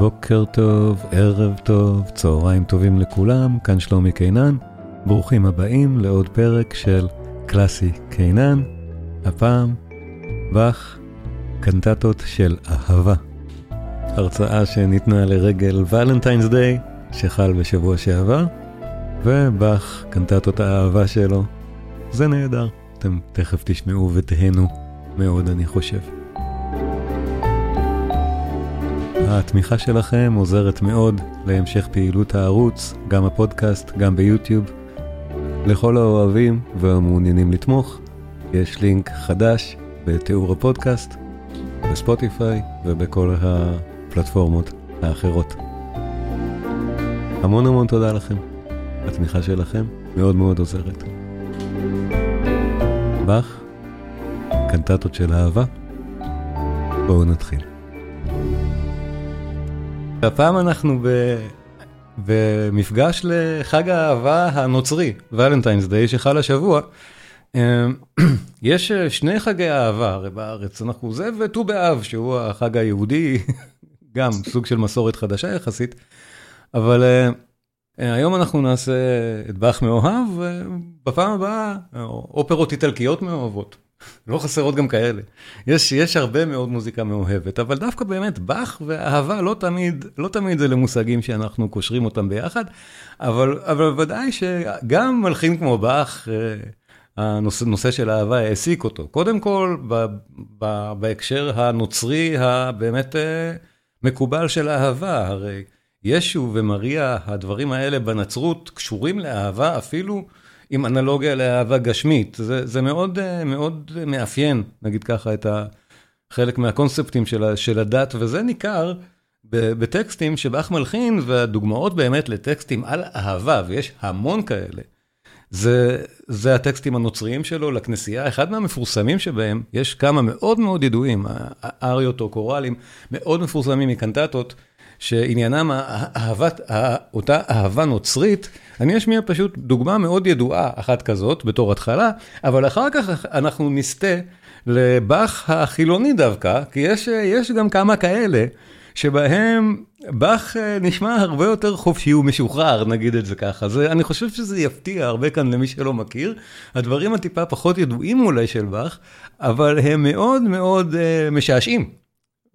בוקר טוב, ערב טוב, צהריים טובים לכולם, כאן שלומי קינן. ברוכים הבאים לעוד פרק של קלאסי קינן. הפעם, באך, קנטטות של אהבה. הרצאה שניתנה לרגל ולנטיינס דיי, שחל בשבוע שעבר, ובאך, קנטטות האהבה שלו. זה נהדר, אתם תכף תשמעו ותהנו מאוד אני חושב. התמיכה שלכם עוזרת מאוד להמשך פעילות הערוץ, גם הפודקאסט, גם ביוטיוב. לכל האוהבים והמעוניינים לתמוך, יש לינק חדש בתיאור הפודקאסט, בספוטיפיי ובכל הפלטפורמות האחרות. המון המון תודה לכם. התמיכה שלכם מאוד מאוד עוזרת. באך, קנטטות של אהבה. בואו נתחיל. הפעם אנחנו ב... במפגש לחג האהבה הנוצרי, ולנטיינס דיי, שחל השבוע. יש שני חגי אהבה הרי בארץ, אנחנו זה וט"ו באב, שהוא החג היהודי, גם סוג של מסורת חדשה יחסית, אבל היום אנחנו נעשה באך מאוהב, ובפעם הבאה אופרות איטלקיות מאוהבות. לא חסרות גם כאלה. יש, יש הרבה מאוד מוזיקה מאוהבת, אבל דווקא באמת באך ואהבה לא תמיד, לא תמיד זה למושגים שאנחנו קושרים אותם ביחד, אבל, אבל ודאי שגם מלחין כמו באך, אה, הנושא, נושא של אהבה העסיק אותו. קודם כל, ב, ב, בהקשר הנוצרי הבאמת אה, מקובל של אהבה, הרי ישו ומריה, הדברים האלה בנצרות קשורים לאהבה אפילו עם אנלוגיה לאהבה גשמית. זה, זה מאוד, מאוד מאפיין, נגיד ככה, את חלק מהקונספטים של, של הדת, וזה ניכר בטקסטים שבאך מלחין, והדוגמאות באמת לטקסטים על אהבה, ויש המון כאלה. זה, זה הטקסטים הנוצריים שלו לכנסייה, אחד מהמפורסמים שבהם, יש כמה מאוד מאוד ידועים, אריות או קוראלים, מאוד מפורסמים מקנטטות, שעניינם אהבת, אותה אהבה נוצרית, אני אשמיע פשוט דוגמה מאוד ידועה אחת כזאת בתור התחלה, אבל אחר כך אנחנו נסטה לבאך החילוני דווקא, כי יש, יש גם כמה כאלה. שבהם באך נשמע הרבה יותר חופשי ומשוחרר, נגיד את זה ככה. זה, אני חושב שזה יפתיע הרבה כאן למי שלא מכיר. הדברים הטיפה פחות ידועים אולי של באך, אבל הם מאוד מאוד uh, משעשעים.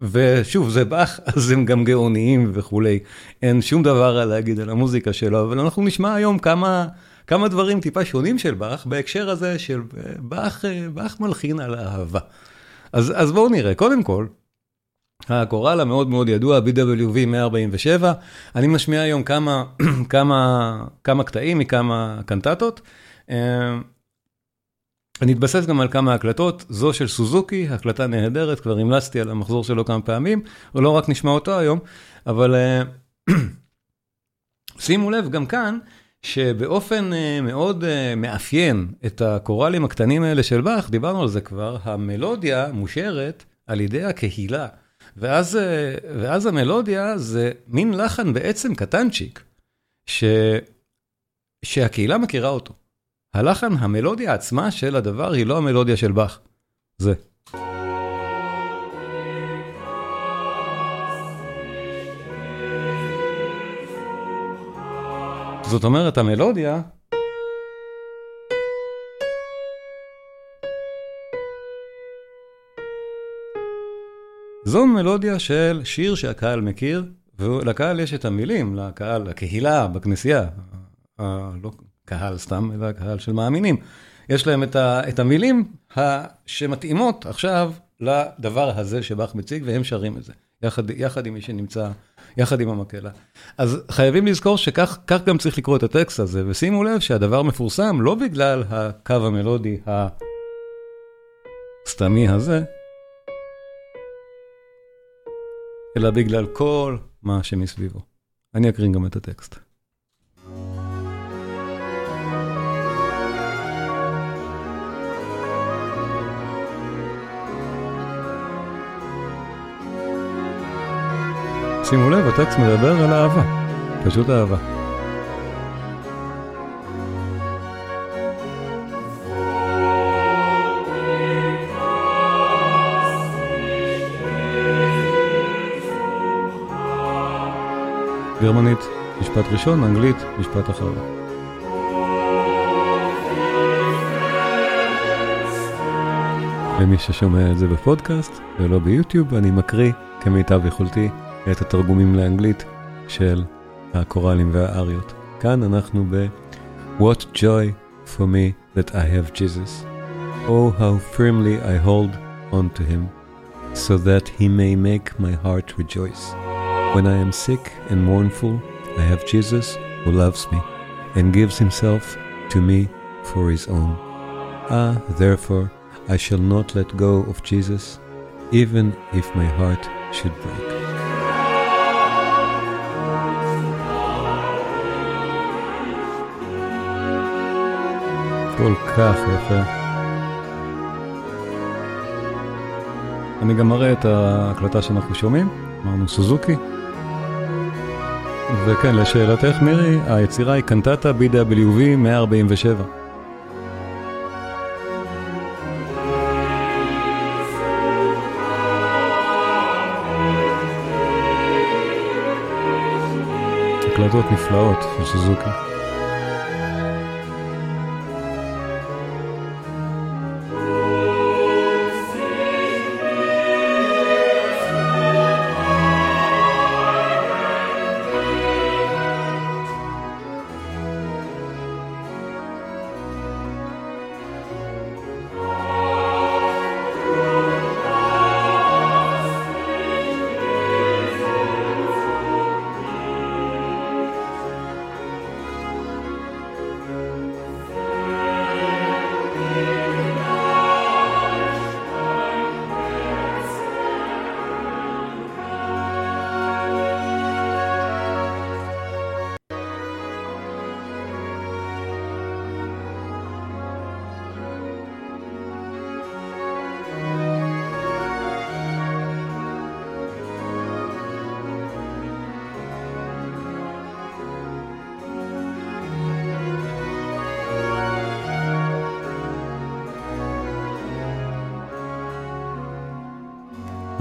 ושוב, זה באך, אז הם גם גאוניים וכולי. אין שום דבר להגיד על המוזיקה שלו, אבל אנחנו נשמע היום כמה, כמה דברים טיפה שונים של באך, בהקשר הזה של באך, באך מלחין על אהבה. אז, אז בואו נראה, קודם כל, הקורל המאוד מאוד ידוע, BWV 147, אני משמיע היום כמה, כמה, כמה קטעים מכמה קנטטות. אני אתבסס גם על כמה הקלטות, זו של סוזוקי, הקלטה נהדרת, כבר המלצתי על המחזור שלו כמה פעמים, או לא רק נשמע אותו היום, אבל שימו לב גם כאן, שבאופן מאוד מאפיין את הקוראלים הקטנים האלה של באך, דיברנו על זה כבר, המלודיה מושרת על ידי הקהילה, ואז, ואז המלודיה זה מין לחן בעצם קטנצ'יק, ש... שהקהילה מכירה אותו. הלחן, המלודיה עצמה של הדבר היא לא המלודיה של באך. זה. זאת אומרת, המלודיה... זו מלודיה של שיר שהקהל מכיר, ולקהל יש את המילים, לקהל, לקהילה, בכנסייה. לא, קהל סתם, אלא קהל של מאמינים. יש להם את, ה, את המילים שמתאימות עכשיו לדבר הזה שבאך מציג, והם שרים את זה, יחד, יחד עם מי שנמצא, יחד עם המקהלה. אז חייבים לזכור שכך גם צריך לקרוא את הטקסט הזה, ושימו לב שהדבר מפורסם לא בגלל הקו המלודי הסתמי הזה, אלא בגלל כל מה שמסביבו. אני אקרין גם את הטקסט. שימו לב, הטקסט מדבר על אהבה, פשוט אהבה. גרמנית, משפט ראשון, אנגלית, משפט אחרון. למי ששומע את זה בפודקאסט ולא ביוטיוב, אני מקריא כמיטב יכולתי את התרגומים לאנגלית של הקוראלים והאריות. כאן אנחנו ב- What joy for me that I have Jesus. Oh, how firmly I hold on to him, so that he may make my heart rejoice. When I am sick and mournful, I have Jesus who loves me and gives himself to me for his own. Ah, therefore, I shall not let go of Jesus, even if my heart should break. כל כך יפה. אני גם מראה את ההקלטה שאנחנו שומעים, אמרנו סוזוקי. וכן, לשאלתך מירי, היצירה היא קנטטה BWV 147. הקלטות נפלאות של סוזוקי.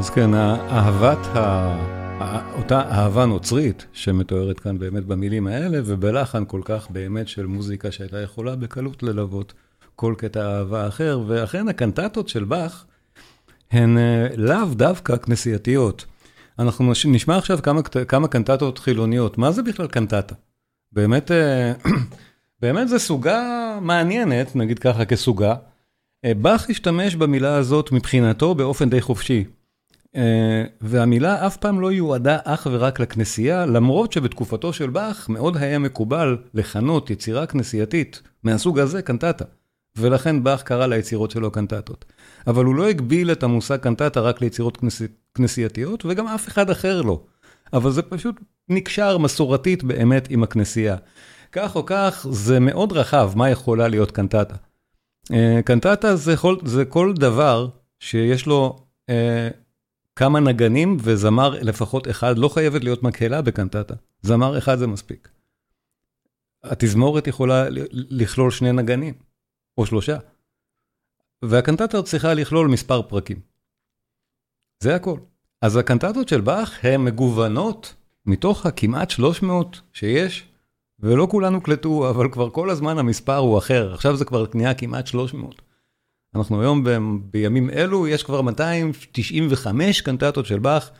אז כן, אהבת, ה... אותה אהבה נוצרית שמתוארת כאן באמת במילים האלה, ובלחן כל כך באמת של מוזיקה שהייתה יכולה בקלות ללוות כל קטע אהבה אחר, ואכן הקנטטות של באך הן לאו דווקא כנסייתיות. אנחנו נשמע עכשיו כמה, כמה קנטטות חילוניות. מה זה בכלל קנטטה? באמת, באמת זו סוגה מעניינת, נגיד ככה כסוגה. באך השתמש במילה הזאת מבחינתו באופן די חופשי. והמילה אף פעם לא יועדה אך ורק לכנסייה, למרות שבתקופתו של באך מאוד היה מקובל לכנות יצירה כנסייתית מהסוג הזה קנטטה. ולכן באך קרא ליצירות שלו קנטטות. אבל הוא לא הגביל את המושג קנטטה רק ליצירות כנסי... כנסייתיות, וגם אף אחד אחר לא. אבל זה פשוט נקשר מסורתית באמת עם הכנסייה. כך או כך, זה מאוד רחב מה יכולה להיות קנטטה. קנטטה זה כל, זה כל דבר שיש לו אה, כמה נגנים וזמר לפחות אחד, לא חייבת להיות מקהלה בקנטטה, זמר אחד זה מספיק. התזמורת יכולה לכלול שני נגנים, או שלושה. והקנטטה צריכה לכלול מספר פרקים. זה הכל. אז הקנטטות של באך הן מגוונות מתוך הכמעט 300 שיש, ולא כולן הוקלטו, אבל כבר כל הזמן המספר הוא אחר, עכשיו זה כבר נהיה כמעט 300. אנחנו היום בימים אלו, יש כבר 295 קנטטות של באך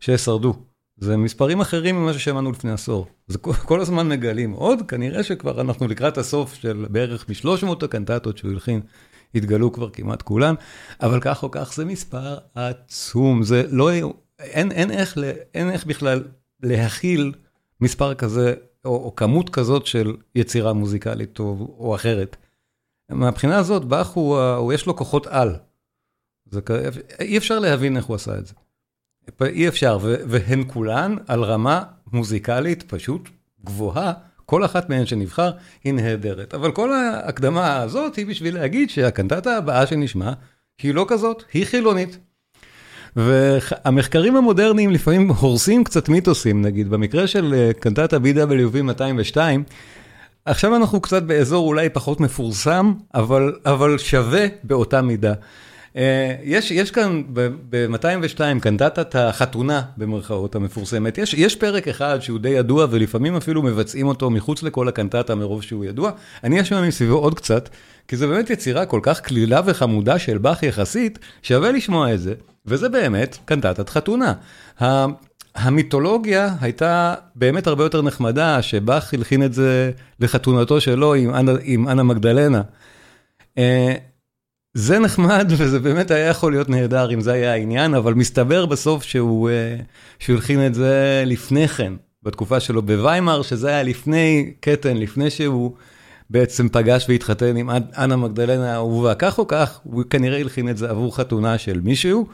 ששרדו. זה מספרים אחרים ממה ששמענו לפני עשור. זה כל, כל הזמן מגלים עוד, כנראה שכבר אנחנו לקראת הסוף של בערך מ-300 הקנטטות שהוא הלחין, התגלו כבר כמעט כולן, אבל כך או כך זה מספר עצום, זה לא, אין, אין, איך, אין איך בכלל להכיל מספר כזה, או, או כמות כזאת של יצירה מוזיקלית או, או אחרת. מהבחינה הזאת, באך הוא, הוא יש לו כוחות על. זה, אי אפשר להבין איך הוא עשה את זה. אי אפשר, והן כולן על רמה מוזיקלית פשוט גבוהה, כל אחת מהן שנבחר היא נהדרת. אבל כל ההקדמה הזאת היא בשביל להגיד שהקנטטה הבאה שנשמע היא לא כזאת, היא חילונית. והמחקרים המודרניים לפעמים הורסים קצת מיתוסים, נגיד במקרה של קנטטה BWV 202, עכשיו אנחנו קצת באזור אולי פחות מפורסם, אבל, אבל שווה באותה מידה. יש כאן ב-202 קנטטת החתונה במרכאות המפורסמת, יש פרק אחד שהוא די ידוע ולפעמים אפילו מבצעים אותו מחוץ לכל הקנטטה מרוב שהוא ידוע, אני אשמע מסביבו עוד קצת, כי זה באמת יצירה כל כך קלילה וחמודה של באך יחסית, שווה לשמוע את זה, וזה באמת קנטטת חתונה. המיתולוגיה הייתה באמת הרבה יותר נחמדה, שבאך הלחין את זה לחתונתו שלו עם אנה מגדלנה. זה נחמד וזה באמת היה יכול להיות נהדר אם זה היה העניין, אבל מסתבר בסוף שהוא הלחין את זה לפני כן, בתקופה שלו בוויימאר, שזה היה לפני קטן, לפני שהוא בעצם פגש והתחתן עם אנה מגדלנה האהובה, כך או כך, הוא כנראה הלחין את זה עבור חתונה של מישהו,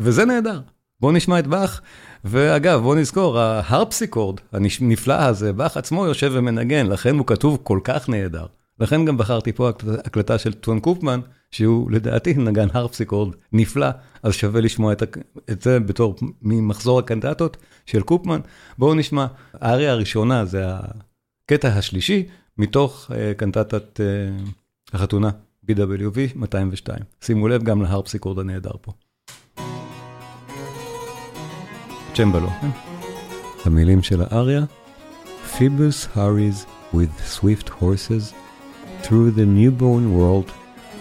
וזה נהדר. בואו נשמע את באך, ואגב, בואו נזכור, ההרפסיקורד הנפלא הזה, באך עצמו יושב ומנגן, לכן הוא כתוב כל כך נהדר. לכן גם בחרתי פה הקלטה של טון קופמן, שהוא לדעתי נגן הרפסיקורד נפלא, אז שווה לשמוע את זה בתור ממחזור הקנטטות של קופמן. בואו נשמע, האריה הראשונה זה הקטע השלישי, מתוך קנטטת החתונה, BWV 202. שימו לב גם להרפסיקורד הנהדר פה. צ'מבלו. המילים של האריה, Phoebus hurries with swift horses through the newborn world,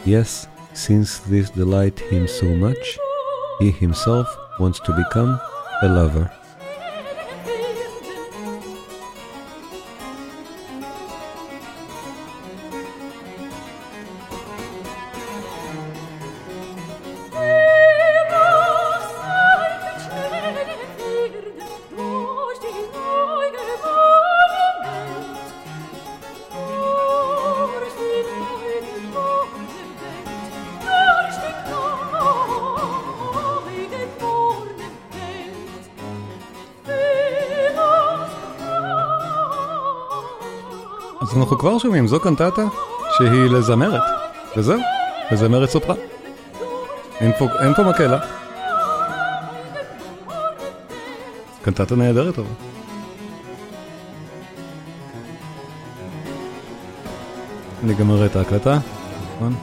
yes, since this delight him so much, he himself wants to become a lover. שומעים, זו קנטטה שהיא לזמרת, וזהו, לזמרת סופרה. אין פה, אין פה מקהלה. קנטטה נהדרת אבל. אני גם אראה את ההקלטה, נכון?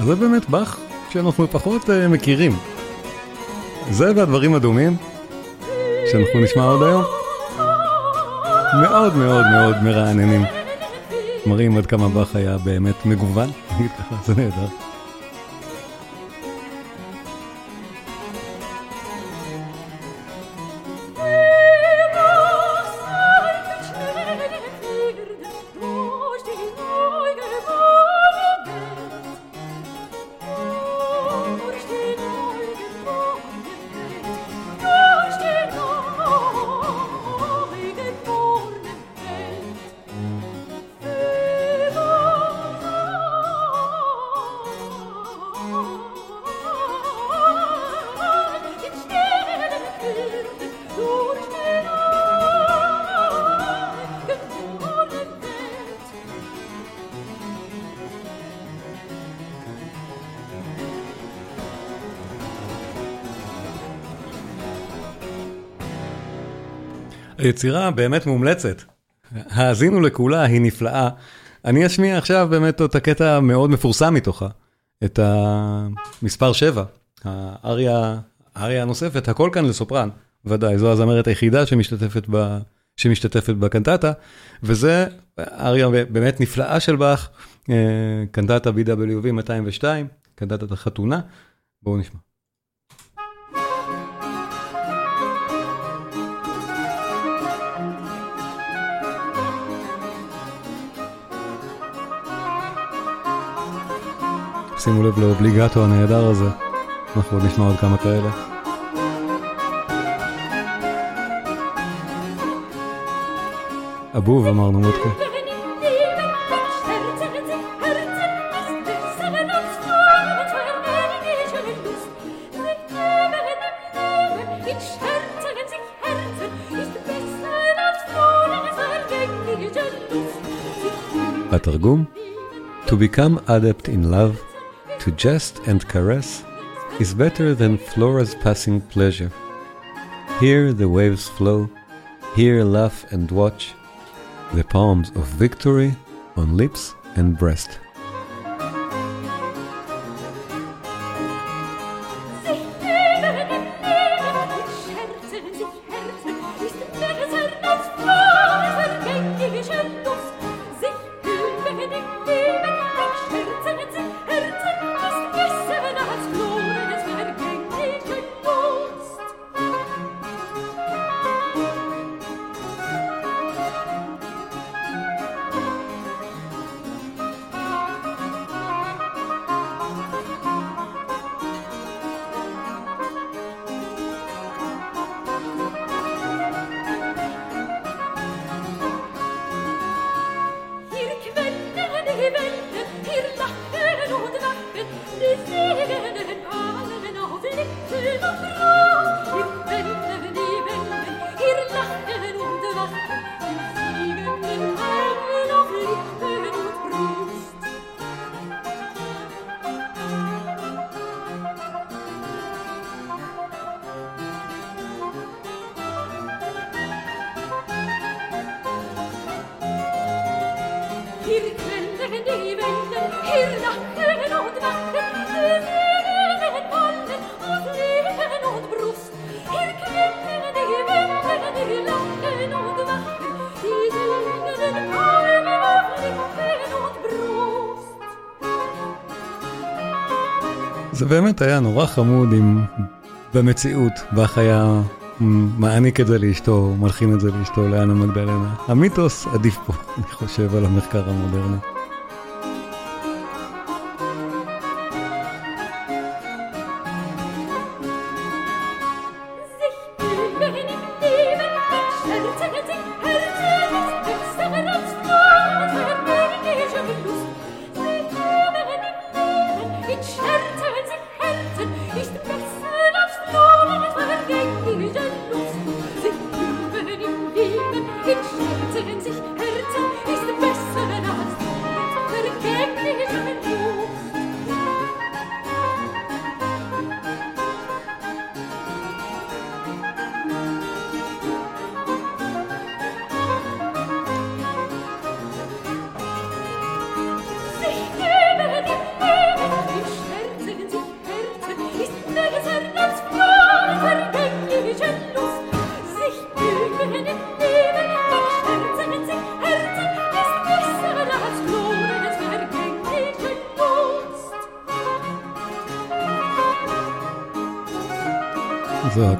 אז זה באמת באך שאנחנו פחות מכירים. זה והדברים הדומים, שאנחנו נשמע עוד היום, מאוד מאוד מאוד מרעננים. מראים עד כמה באך היה באמת מגוון, זה נהדר. היצירה באמת מומלצת, האזינו לכולה, היא נפלאה. אני אשמיע עכשיו באמת את הקטע המאוד מפורסם מתוכה, את המספר 7, האריה הנוספת, הכל כאן לסופרן, ודאי, זו הזמרת היחידה שמשתתפת, ב, שמשתתפת בקנטטה, וזה אריה באמת נפלאה של באך, קנטטה BWV 202, קנטטת החתונה, בואו נשמע. שימו לב לאובליגטו הנהדר הזה, אנחנו עוד נשמע עוד כמה כאלה. אבוב אמרנו מותקה. התרגום To become adept in love, to jest and caress, is better than Flora's passing pleasure. Here the waves flow, here laugh and watch, the palms of victory on lips and breast. זה באמת היה נורא חמוד אם במציאות באך היה מעניק את זה לאשתו, מלחין את זה לאשתו, לאנה מגדלנה. המיתוס עדיף פה, אני חושב, על המחקר המודרני.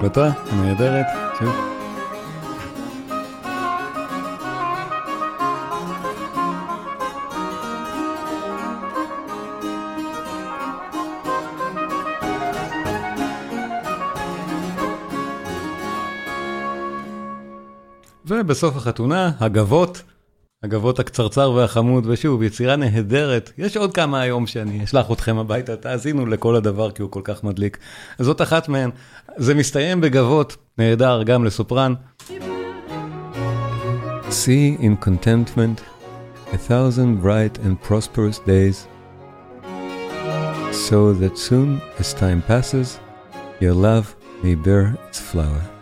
הקלטה נהדרת, שוב. ובסוף החתונה, הגבות הגבות הקצרצר והחמוד, ושוב, יצירה נהדרת. יש עוד כמה היום שאני אשלח אתכם הביתה, תאזינו לכל הדבר כי הוא כל כך מדליק. זאת אחת מהן. זה מסתיים בגבות, נהדר גם לסופרן. See in contentment a thousand bright and prosperous days, so that soon as time passes, your love may bear its flower.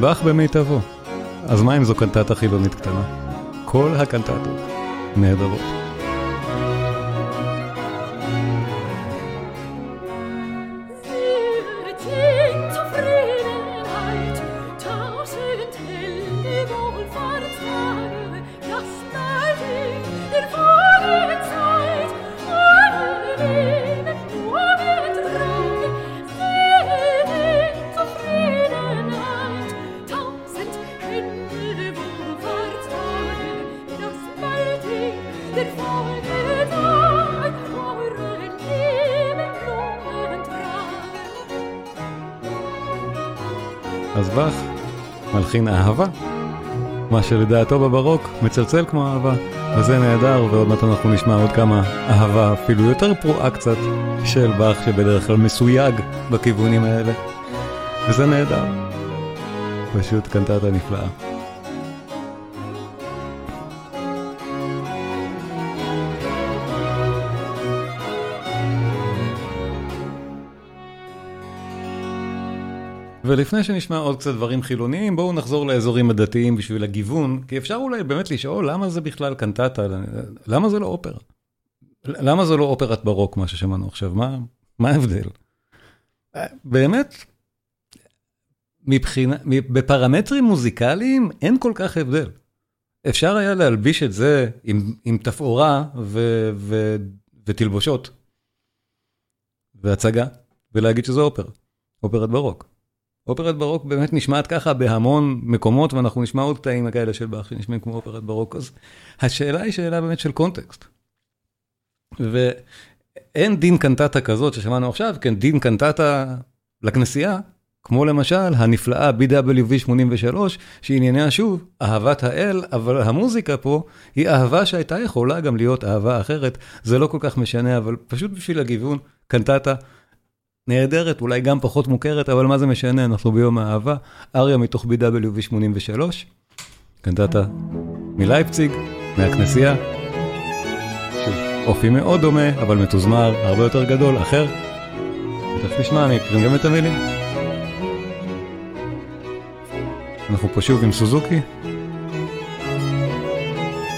באך במיטבו. אז מה אם זו קנטטה חילונית קטנה? כל הקנטטות נהדרות. מלחין אהבה, מה שלדעתו בברוק מצלצל כמו אהבה, וזה נהדר, ועוד מעט אנחנו נשמע עוד כמה אהבה, אפילו יותר פרועה קצת, של באך שבדרך כלל מסויג בכיוונים האלה, וזה נהדר. פשוט קנטטה נפלאה. ולפני שנשמע עוד קצת דברים חילוניים, בואו נחזור לאזורים הדתיים בשביל הגיוון, כי אפשר אולי באמת לשאול למה זה בכלל קנטטה, למה זה לא אופרה? למה זה לא אופרת ברוק, מה ששמענו עכשיו? מה, מה ההבדל? באמת, מבחינה, בפרמטרים מוזיקליים אין כל כך הבדל. אפשר היה להלביש את זה עם, עם תפאורה ו, ו, ותלבושות והצגה, ולהגיד שזה אופרה, אופרת ברוק. אופרת ברוק באמת נשמעת ככה בהמון מקומות, ואנחנו נשמע עוד קטעים כאלה של באך שנשמעים כמו אופרת ברוק, אז השאלה היא שאלה באמת של קונטקסט. ואין דין קנטטה כזאת ששמענו עכשיו, כן, דין קנטטה לכנסייה, כמו למשל הנפלאה BWV 83, שענייניה שוב אהבת האל, אבל המוזיקה פה היא אהבה שהייתה יכולה גם להיות אהבה אחרת, זה לא כל כך משנה, אבל פשוט בשביל הגיוון, קנטטה נהדרת, אולי גם פחות מוכרת, אבל מה זה משנה, אנחנו ביום האהבה. אריה מתוך BWV 83, קנטטה מלייפציג, מהכנסייה. אופי מאוד דומה, אבל מתוזמר, הרבה יותר גדול, אחר. תכף נשמע, אני אקרין גם את המילים. אנחנו פה שוב עם סוזוקי.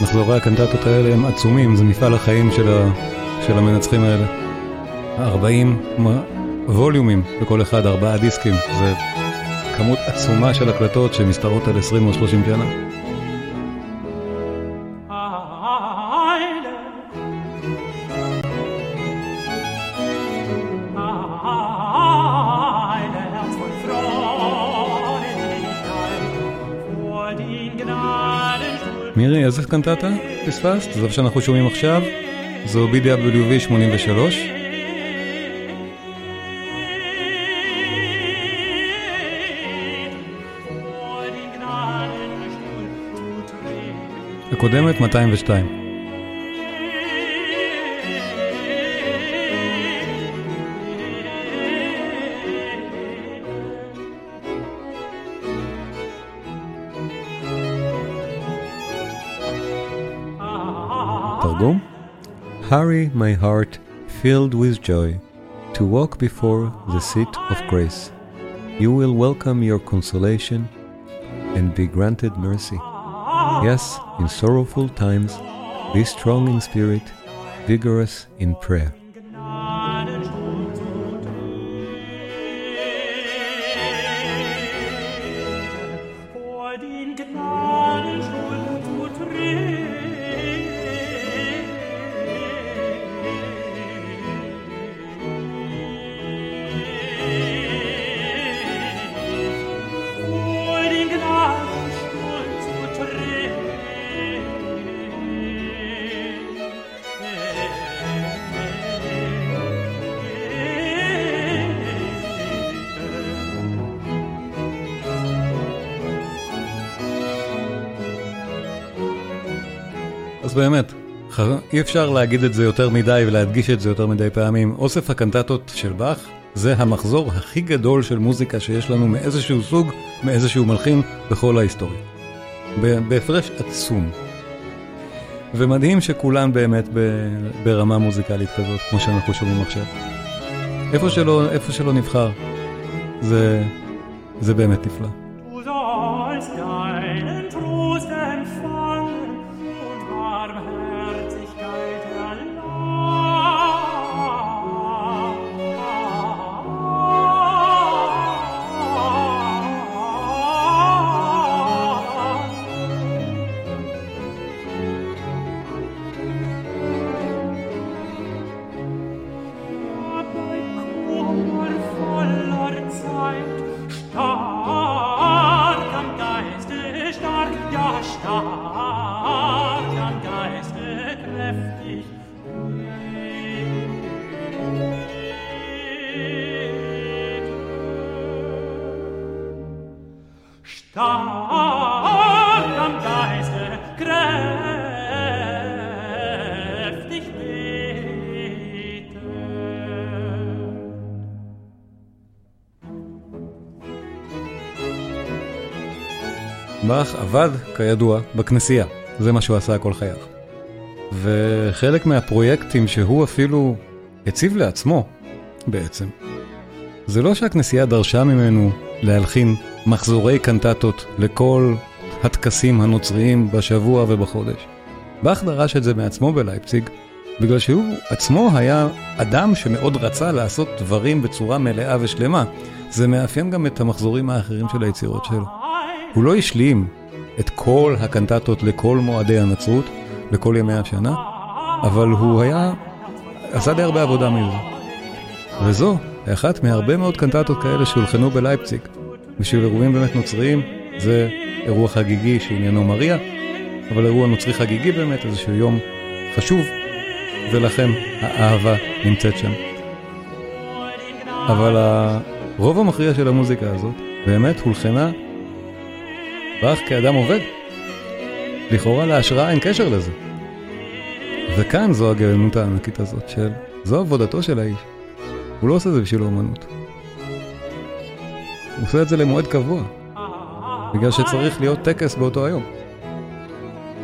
מחזורי הקנטטות האלה הם עצומים, זה מפעל החיים של, ה... של המנצחים האלה. 40 ווליומים בכל אחד, ארבעה דיסקים, זה כמות עצומה של הקלטות שמסתרות על 20 או 30 שנה. מירי, איזה קנטטה פספסת? זו שאנחנו שומעים עכשיו, זו BWV 83. הקודמת 202. תרגום? Hurry my heart filled with joy to walk before the seat of grace. You will welcome your consolation and be granted mercy. Yes, in sorrowful times, be strong in spirit, vigorous in prayer. אי אפשר להגיד את זה יותר מדי ולהדגיש את זה יותר מדי פעמים. אוסף הקנטטות של באך זה המחזור הכי גדול של מוזיקה שיש לנו מאיזשהו סוג, מאיזשהו מלחין בכל ההיסטוריה. בהפרש עצום. ומדהים שכולן באמת ברמה מוזיקלית כזאת, כמו שאנחנו שומעים עכשיו. איפה שלא, איפה שלא נבחר, זה, זה באמת נפלא. באך עבד, כידוע, בכנסייה. זה מה שהוא עשה כל חייו. וחלק מהפרויקטים שהוא אפילו הציב לעצמו, בעצם, זה לא שהכנסייה דרשה ממנו להלחין מחזורי קנטטות לכל הטקסים הנוצריים בשבוע ובחודש. באך דרש את זה מעצמו בלייפציג, בגלל שהוא עצמו היה אדם שמאוד רצה לעשות דברים בצורה מלאה ושלמה. זה מאפיין גם את המחזורים האחרים של היצירות שלו. הוא לא השלים את כל הקנטטות לכל מועדי הנצרות, לכל ימי השנה, אבל הוא היה, עשה די הרבה עבודה מזה. וזו אחת מהרבה מאוד קנטטות כאלה שהולחנו בלייפציג. בשביל אירועים באמת נוצריים, זה אירוע חגיגי שעניינו מריה, אבל אירוע נוצרי חגיגי באמת, איזשהו יום חשוב, ולכן האהבה נמצאת שם. אבל הרוב המכריע של המוזיקה הזאת באמת הולחנה באך כאדם עובד. לכאורה להשראה אין קשר לזה. וכאן זו הגאונות הענקית הזאת של, זו עבודתו של האיש. הוא לא עושה את זה בשביל האומנות. הוא עושה את זה למועד קבוע, בגלל שצריך להיות טקס באותו היום.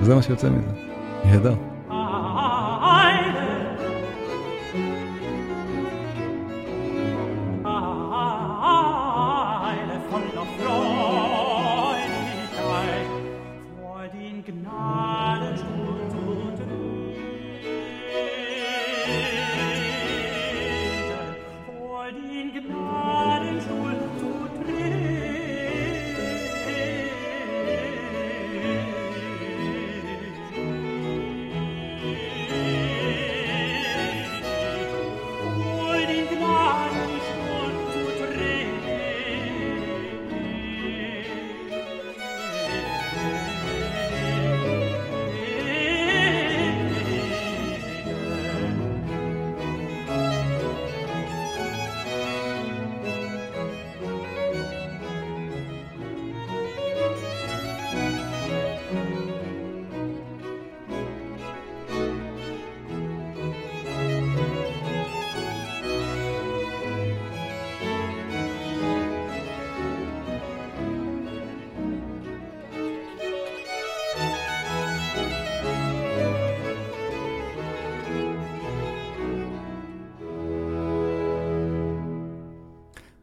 וזה מה שיוצא מזה. נהדר.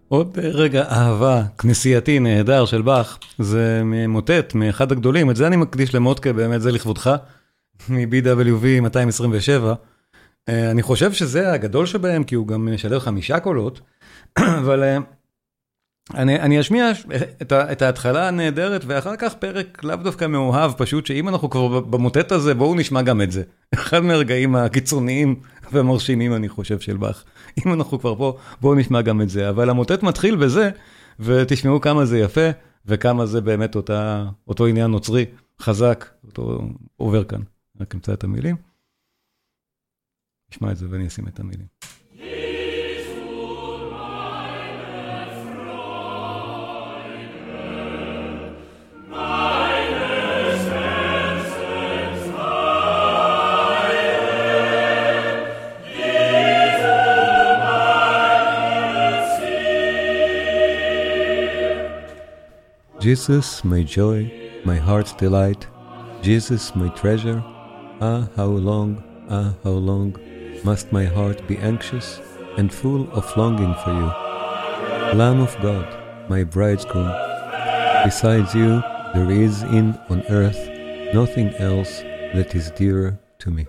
עוד רגע אהבה כנסייתי נהדר של באך, זה ממוטט, מאחד הגדולים, את זה אני מקדיש למוטקה, באמת זה לכבודך, מ-BWV 227. אני חושב שזה הגדול שבהם, כי הוא גם משדר חמישה קולות, אבל אה, אני, אני אשמיע את, את ההתחלה הנהדרת, ואחר כך פרק לאו דווקא מאוהב, פשוט שאם אנחנו כבר במוטט הזה, בואו נשמע גם את זה. אחד מהרגעים הקיצוניים והמרשימים, אני חושב, של באך. אם אנחנו כבר פה, בואו נשמע גם את זה. אבל המוטט מתחיל בזה, ותשמעו כמה זה יפה, וכמה זה באמת אותה, אותו עניין נוצרי חזק, אותו עובר כאן. רק אמצא את המילים. נשמע את זה ואני אשים את המילים. Jesus, my joy, my heart's delight, Jesus, my treasure, ah, how long, ah, how long must my heart be anxious and full of longing for you. Lamb of God, my bridegroom, besides you, there is in on earth nothing else that is dearer to me.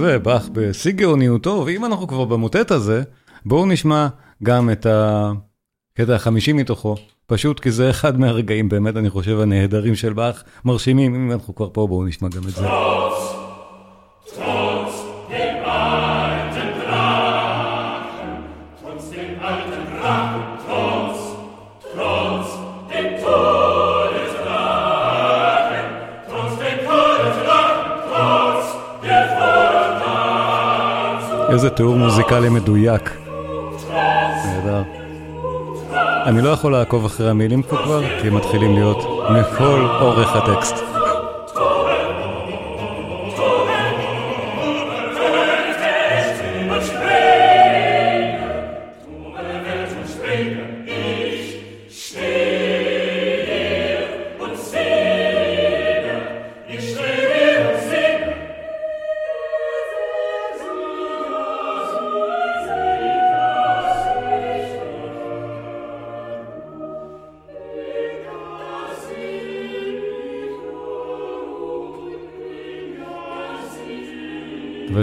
זה באך בשיא גאוניותו, ואם אנחנו כבר במוטט הזה, בואו נשמע גם את הקטע החמישי מתוכו, פשוט כי זה אחד מהרגעים באמת, אני חושב, הנהדרים של באך, מרשימים, אם אנחנו כבר פה, בואו נשמע גם את זה. מוזיקלי מדויק. נהדר. אני לא יכול לעקוב אחרי המילים פה כבר, כי הם מתחילים להיות מכל אורך הטקסט.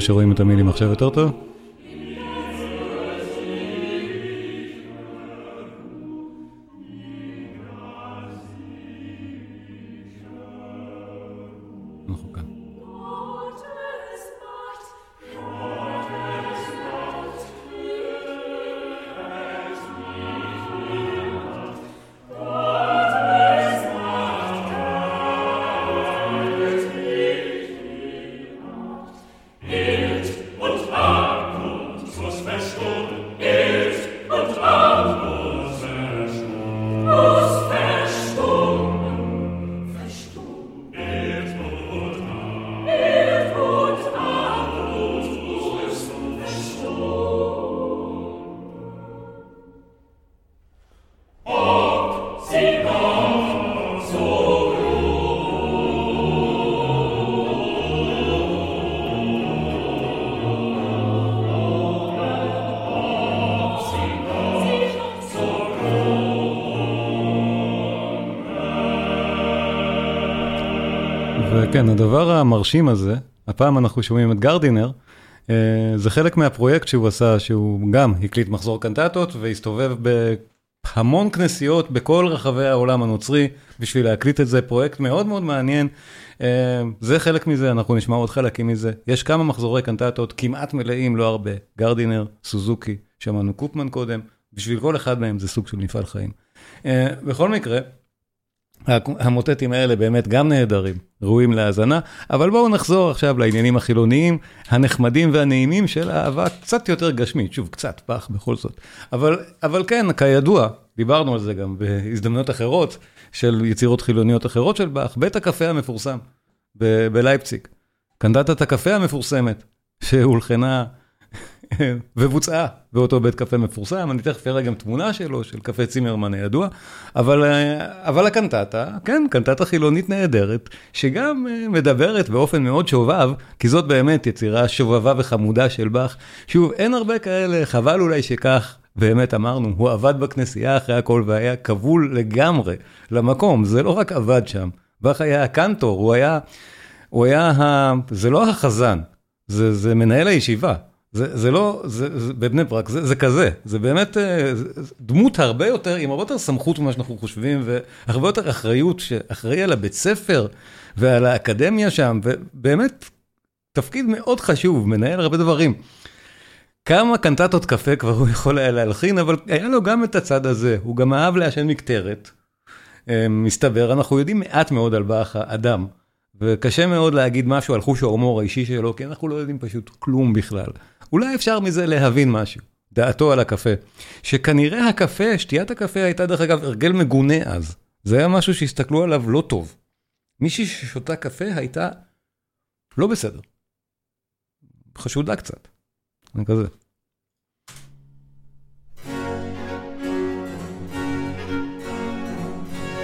שרואים את המילים עכשיו יותר טוב. כן, הדבר המרשים הזה, הפעם אנחנו שומעים את גרדינר, אה, זה חלק מהפרויקט שהוא עשה, שהוא גם הקליט מחזור קנטטות והסתובב בהמון כנסיות בכל רחבי העולם הנוצרי בשביל להקליט את זה, פרויקט מאוד מאוד מעניין. אה, זה חלק מזה, אנחנו נשמע עוד חלקים מזה. יש כמה מחזורי קנטטות כמעט מלאים, לא הרבה. גרדינר, סוזוקי, שמענו קופמן קודם, בשביל כל אחד מהם זה סוג של מפעל חיים. אה, בכל מקרה, המוטטים האלה באמת גם נהדרים, ראויים להאזנה, אבל בואו נחזור עכשיו לעניינים החילוניים, הנחמדים והנעימים של אהבה קצת יותר גשמית, שוב, קצת פח בכל זאת. אבל, אבל כן, כידוע, דיברנו על זה גם בהזדמנויות אחרות של יצירות חילוניות אחרות של באך, בית הקפה המפורסם בלייפציג, קנדטת הקפה המפורסמת, שהולחנה ובוצעה באותו בית קפה מפורסם, אני תכף אראה גם תמונה שלו, של קפה צימרמן הידוע, אבל, אבל הקנטטה, כן, קנטטה חילונית נהדרת, שגם אה, מדברת באופן מאוד שובב, כי זאת באמת יצירה שובבה וחמודה של באך. שוב, אין הרבה כאלה, חבל אולי שכך. באמת אמרנו, הוא עבד בכנסייה אחרי הכל והיה כבול לגמרי למקום, זה לא רק עבד שם, באך היה הקנטור, הוא היה, הוא היה, ה... זה לא החזן, זה, זה מנהל הישיבה. זה, זה לא, זה, זה בבני ברק, זה, זה כזה, זה באמת אה, דמות הרבה יותר, עם הרבה יותר סמכות ממה שאנחנו חושבים, והרבה יותר אחריות, שאחראי על הבית ספר ועל האקדמיה שם, ובאמת, תפקיד מאוד חשוב, מנהל הרבה דברים. כמה קנטטות קפה כבר הוא יכול היה להלחין, אבל היה לו גם את הצד הזה, הוא גם אהב לעשן מקטרת. אה, מסתבר, אנחנו יודעים מעט מאוד על באך האדם, וקשה מאוד להגיד משהו על חוש ההומור האישי שלו, כי אנחנו לא יודעים פשוט כלום בכלל. אולי אפשר מזה להבין משהו, דעתו על הקפה. שכנראה הקפה, שתיית הקפה הייתה דרך אגב הרגל מגונה אז. זה היה משהו שהסתכלו עליו לא טוב. מישהי ששותה קפה הייתה לא בסדר. חשודה קצת. אני כזה.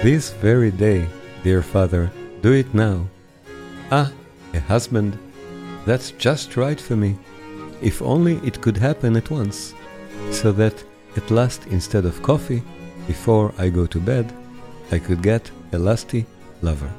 This very day, dear father, do it now. Ah, a husband, that's just right for me. If only it could happen at once, so that at last instead of coffee, before I go to bed, I could get a lusty lover.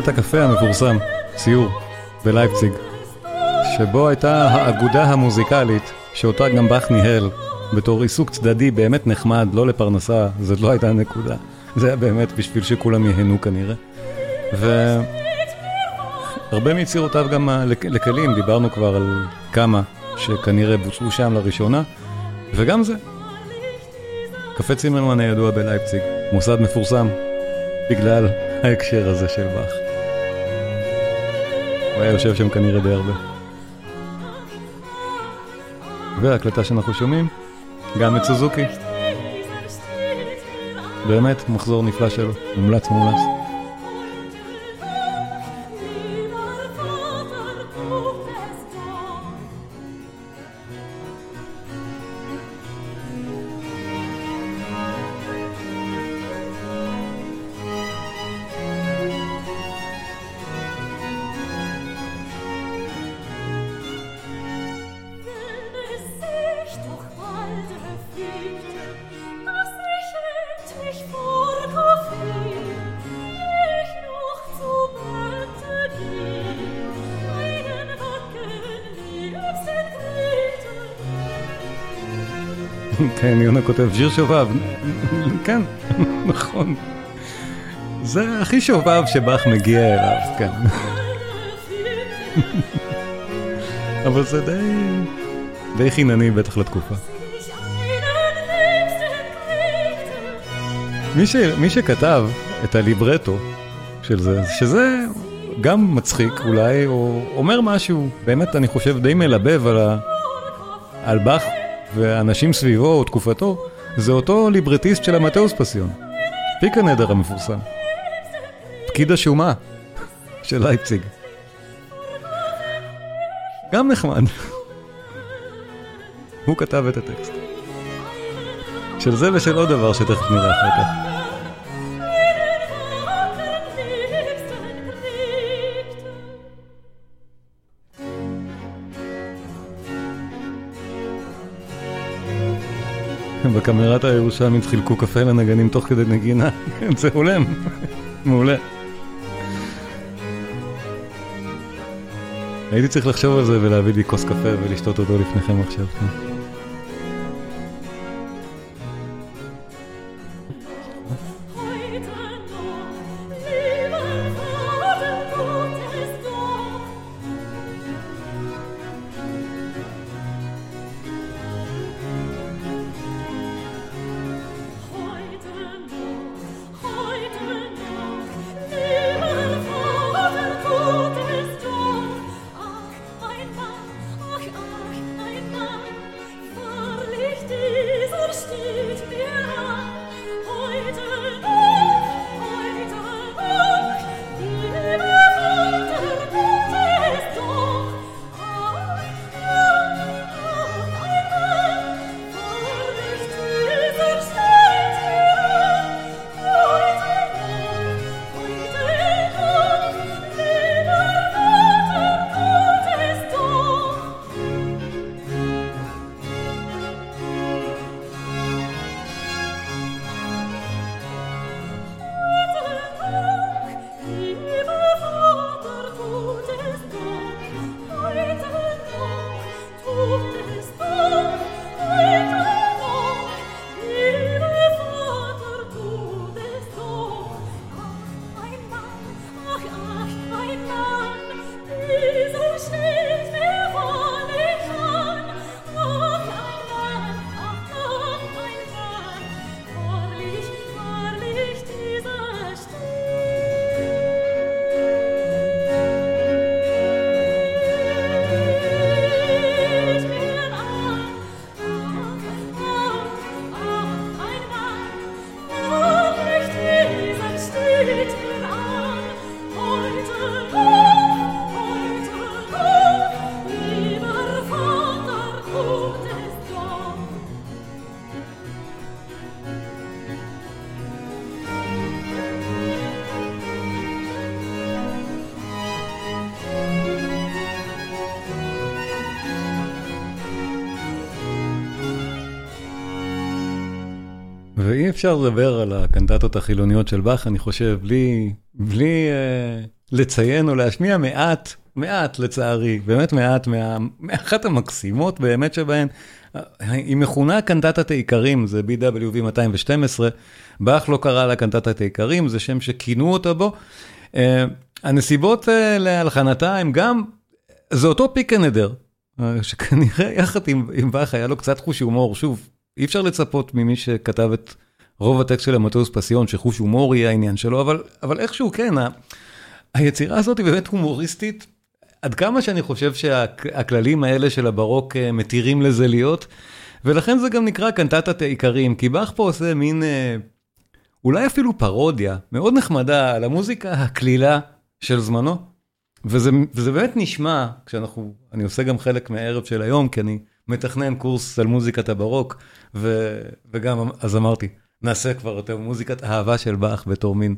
זה בית הקפה המפורסם, ציור, בלייפציג, שבו הייתה האגודה המוזיקלית, שאותה גם באך ניהל, בתור עיסוק צדדי באמת נחמד, לא לפרנסה, זאת לא הייתה הנקודה. זה היה באמת בשביל שכולם ייהנו כנראה. והרבה מיצירותיו גם לכלים, דיברנו כבר על כמה שכנראה בוצעו שם לראשונה, וגם זה. קפה צימרמן הידוע בלייפציג, מוסד מפורסם בגלל ההקשר הזה של באך. הוא היה יושב שם כנראה די הרבה. וההקלטה שאנחנו שומעים, גם את סוזוקי. באמת, מחזור נפלא שלו, מומלץ מומלץ. כן, יונה כותב, שיר שובב. כן, נכון. זה הכי שובב שבאך מגיע אליו, כן. אבל זה די, די חינני בטח לתקופה. מי, ש, מי שכתב את הליברטו של זה, שזה גם מצחיק אולי, או אומר משהו, באמת אני חושב די מלבב על, ה, על באך ואנשים סביבו או תקופתו, זה אותו ליברטיסט של המטאוס פסיון. פיק הנדר המפורסם. פקיד השומה של לייפציג. גם נחמד. הוא כתב את הטקסט. של זה ושל עוד דבר שתכף נראה אחר כך. בקמרת הירושלמית חילקו קפה לנגנים תוך כדי נגינה, זה הולם, מעולה. הייתי צריך לחשוב על זה ולהביא לי כוס קפה ולשתות אותו לפניכם עכשיו. ואי אפשר לדבר על הקנטטות החילוניות של באך, אני חושב, בלי, בלי uh, לציין או להשמיע מעט, מעט לצערי, באמת מעט, מה, מאחת המקסימות באמת שבהן. היא מכונה קנטטת העיקרים, זה BWV 212, באך לא קרא לה קנטטת העיקרים, זה שם שכינו אותה בו. Uh, הנסיבות uh, להלחנתה הם גם, זה אותו פיקנדר, שכנראה יחד עם, עם באך היה לו קצת חוש הומור, שוב, אי אפשר לצפות ממי שכתב את רוב הטקסט של המטוס פסיון, שחוש הומור יהיה העניין שלו, אבל, אבל איכשהו כן, ה, היצירה הזאת היא באמת הומוריסטית, עד כמה שאני חושב שהכללים האלה של הברוק אה, מתירים לזה להיות, ולכן זה גם נקרא קנטטת העיקרים, כי באך פה עושה מין, אה, אולי אפילו פרודיה, מאוד נחמדה על המוזיקה הקלילה של זמנו, וזה, וזה באמת נשמע, כשאנחנו, אני עושה גם חלק מהערב של היום, כי אני מתכנן קורס על מוזיקת הברוק, ו, וגם אז אמרתי, נעשה כבר יותר מוזיקת אהבה של באך בתור מין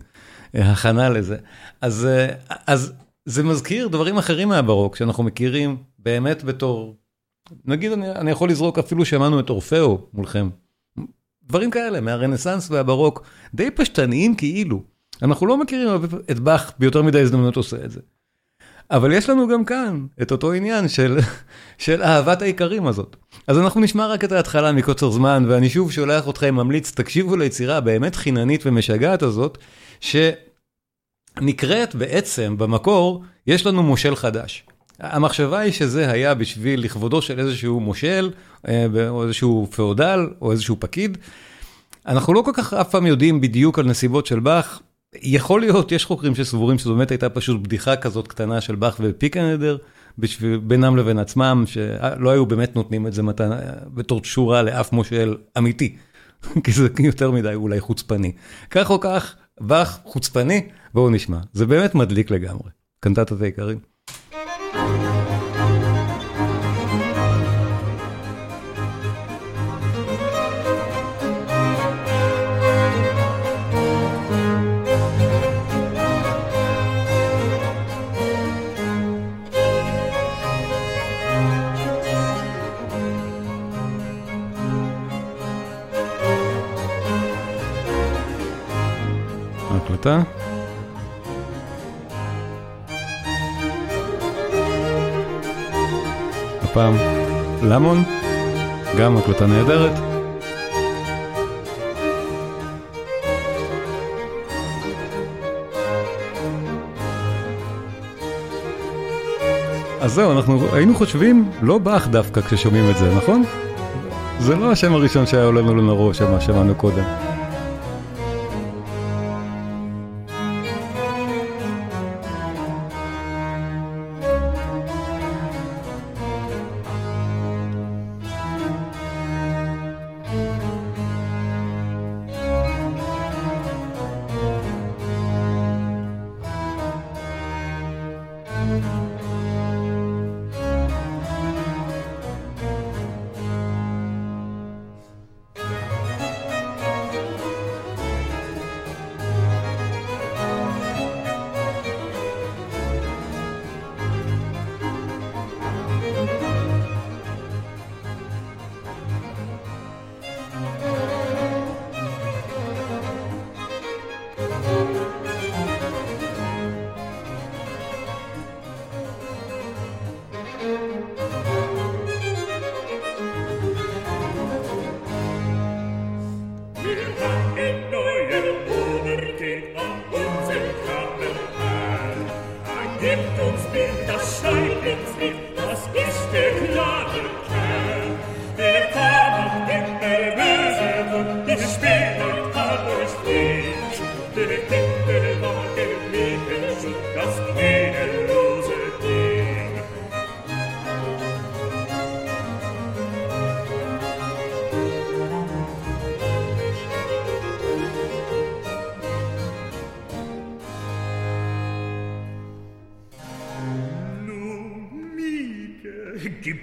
אה, הכנה לזה. אז, אה, אז זה מזכיר דברים אחרים מהברוק שאנחנו מכירים באמת בתור, נגיד אני, אני יכול לזרוק אפילו שמענו את אורפאו מולכם. דברים כאלה מהרנסאנס והברוק, די פשטניים כאילו. אנחנו לא מכירים את באך ביותר מדי הזדמנות עושה את זה. אבל יש לנו גם כאן את אותו עניין של, של אהבת האיכרים הזאת. אז אנחנו נשמע רק את ההתחלה מקוצר זמן, ואני שוב שולח אתכם, ממליץ, תקשיבו ליצירה הבאמת חיננית ומשגעת הזאת, שנקראת בעצם, במקור, יש לנו מושל חדש. המחשבה היא שזה היה בשביל לכבודו של איזשהו מושל, אה, או איזשהו פאודל, או איזשהו פקיד. אנחנו לא כל כך אף פעם יודעים בדיוק על נסיבות של באך, יכול להיות, יש חוקרים שסבורים שזו באמת הייתה פשוט בדיחה כזאת קטנה של באך ופיקנדר, בשביל, בינם לבין עצמם, שלא היו באמת נותנים את זה מתנה, בתור תשורה לאף מושל אמיתי, כי זה יותר מדי אולי חוצפני. כך או כך, באך חוצפני, בואו נשמע. זה באמת מדליק לגמרי. קנטטת העיקרים. הקלטה. הפעם למון, גם הקלטה נהדרת. אז זהו, אנחנו היינו חושבים לא באך דווקא כששומעים את זה, נכון? זה לא השם הראשון שהיה עולה לנו לראש, מה שמענו קודם.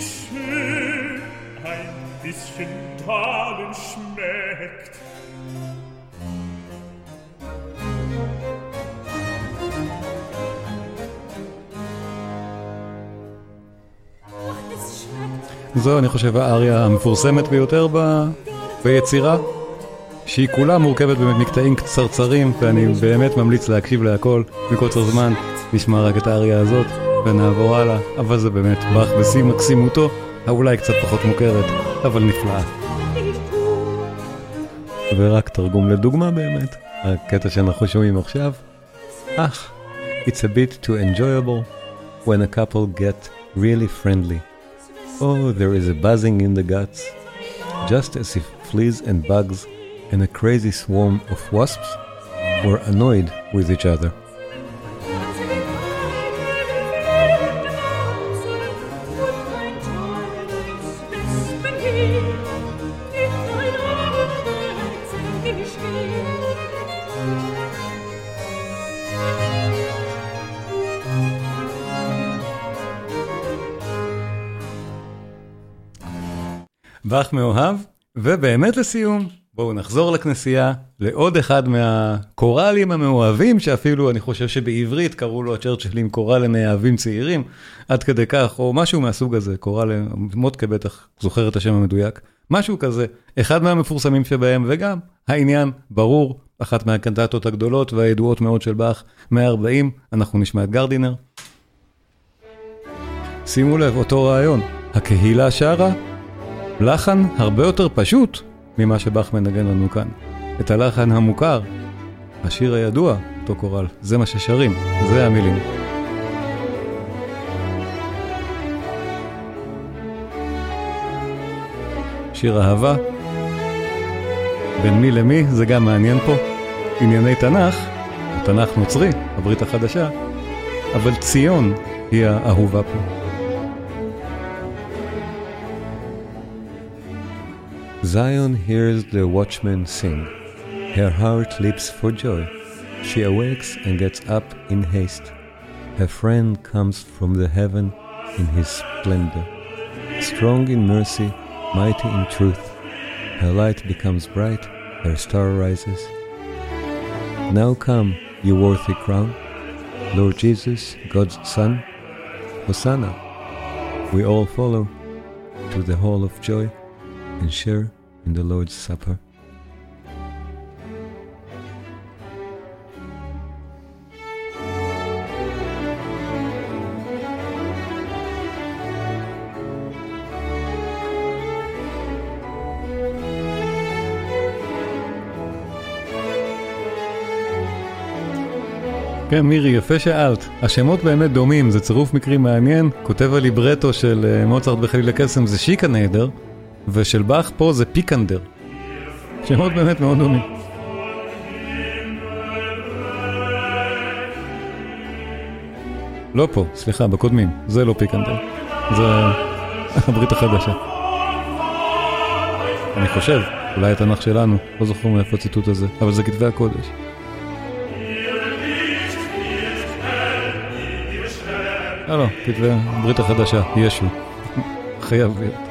schön ein bisschen Talen schmeckt. זו, אני חושב, האריה המפורסמת ביותר. ביצירה, שהיא כולה מורכבת באמת מקטעים קצרצרים, ואני באמת ממליץ להקשיב להכל מקוצר זמן, נשמע רק את האריה הזאת ונעבור הלאה, אבל זה באמת באך בשיא מקסימותו, אולי קצת פחות מוכרת, אבל נפלאה. ורק תרגום לדוגמה באמת, הקטע שאנחנו שומעים עכשיו, אך, it's a bit too enjoyable when a couple get really friendly. Oh, there is a buzzing in the guts, just as if fleas and bugs and a crazy swarm of wasps were annoyed with each other. באך מאוהב, ובאמת לסיום, בואו נחזור לכנסייה, לעוד אחד מהקוראלים המאוהבים, שאפילו אני חושב שבעברית קראו לו הצ'רצ'ילים קורל למאהבים צעירים, עד כדי כך, או משהו מהסוג הזה, קורל, מוטקה בטח זוכר את השם המדויק, משהו כזה, אחד מהמפורסמים שבהם, וגם העניין ברור, אחת מהקנטטות הגדולות והידועות מאוד של באך, 140, אנחנו נשמע את גרדינר. שימו לב, אותו רעיון, הקהילה שרה, לחן הרבה יותר פשוט ממה שבאך מנגן לנו כאן. את הלחן המוכר, השיר הידוע, אותו קורל, זה מה ששרים, זה המילים. שיר אהבה, בין מי למי, זה גם מעניין פה. ענייני תנ"ך, תנ"ך נוצרי, הברית החדשה, אבל ציון היא האהובה פה. Zion hears the watchman sing. Her heart leaps for joy. She awakes and gets up in haste. Her friend comes from the heaven in his splendor. Strong in mercy, mighty in truth. Her light becomes bright, her star rises. Now come, you worthy crown, Lord Jesus, God's Son, Hosanna. We all follow to the hall of joy and share in the Lord's Supper. כן, מירי, יפה שאלת. השמות באמת דומים, זה צירוף מקרים מעניין. כותב הליברטו של מוצרט בחליל הקסם זה שיקה נהדר, ושל באך פה זה פיקנדר. שמות באמת מאוד דומים. לא פה, סליחה, בקודמים, זה לא פיקנדר, זה הברית החדשה. אני חושב, אולי התנ"ך שלנו, לא זוכר מאיפה הציטוט הזה, אבל זה כתבי הקודש. לא, לא, כתבי הברית החדשה, ישו. חייב להיות,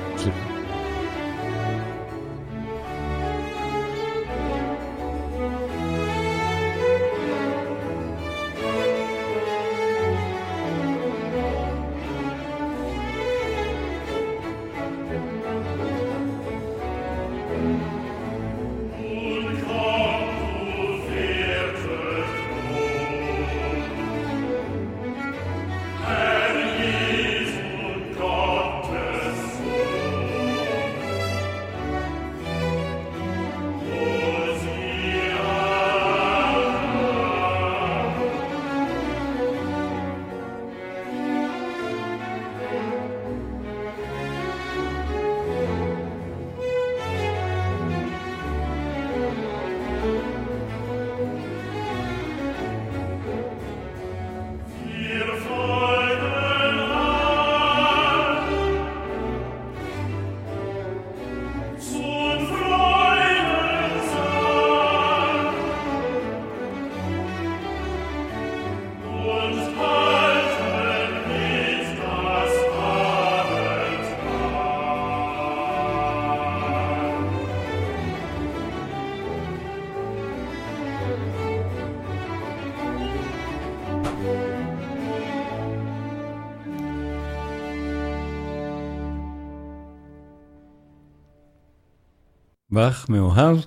באך מאוהב,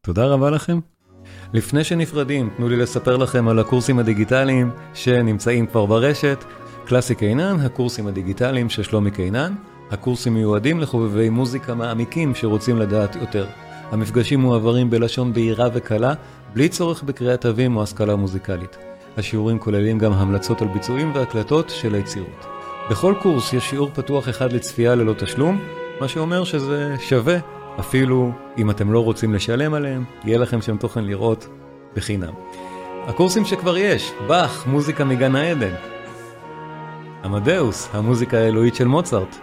תודה רבה לכם. לפני שנפרדים, תנו לי לספר לכם על הקורסים הדיגיטליים שנמצאים כבר ברשת. קלאסי קינן, הקורסים הדיגיטליים של שלומי קינן. הקורסים מיועדים לחובבי מוזיקה מעמיקים שרוצים לדעת יותר. המפגשים מועברים בלשון בהירה וקלה, בלי צורך בקריאת תווים או השכלה מוזיקלית. השיעורים כוללים גם המלצות על ביצועים והקלטות של היצירות. בכל קורס יש שיעור פתוח אחד לצפייה ללא תשלום, מה שאומר שזה שווה אפילו אם אתם לא רוצים לשלם עליהם, יהיה לכם שם תוכן לראות בחינם. הקורסים שכבר יש, באך, מוזיקה מגן העדן. עמדאוס, המוזיקה האלוהית של מוצרט.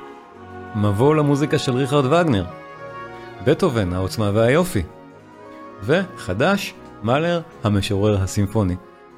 מבוא למוזיקה של ריכרד וגנר. בטהובן, העוצמה והיופי. וחדש, מאלר, המשורר הסימפוני.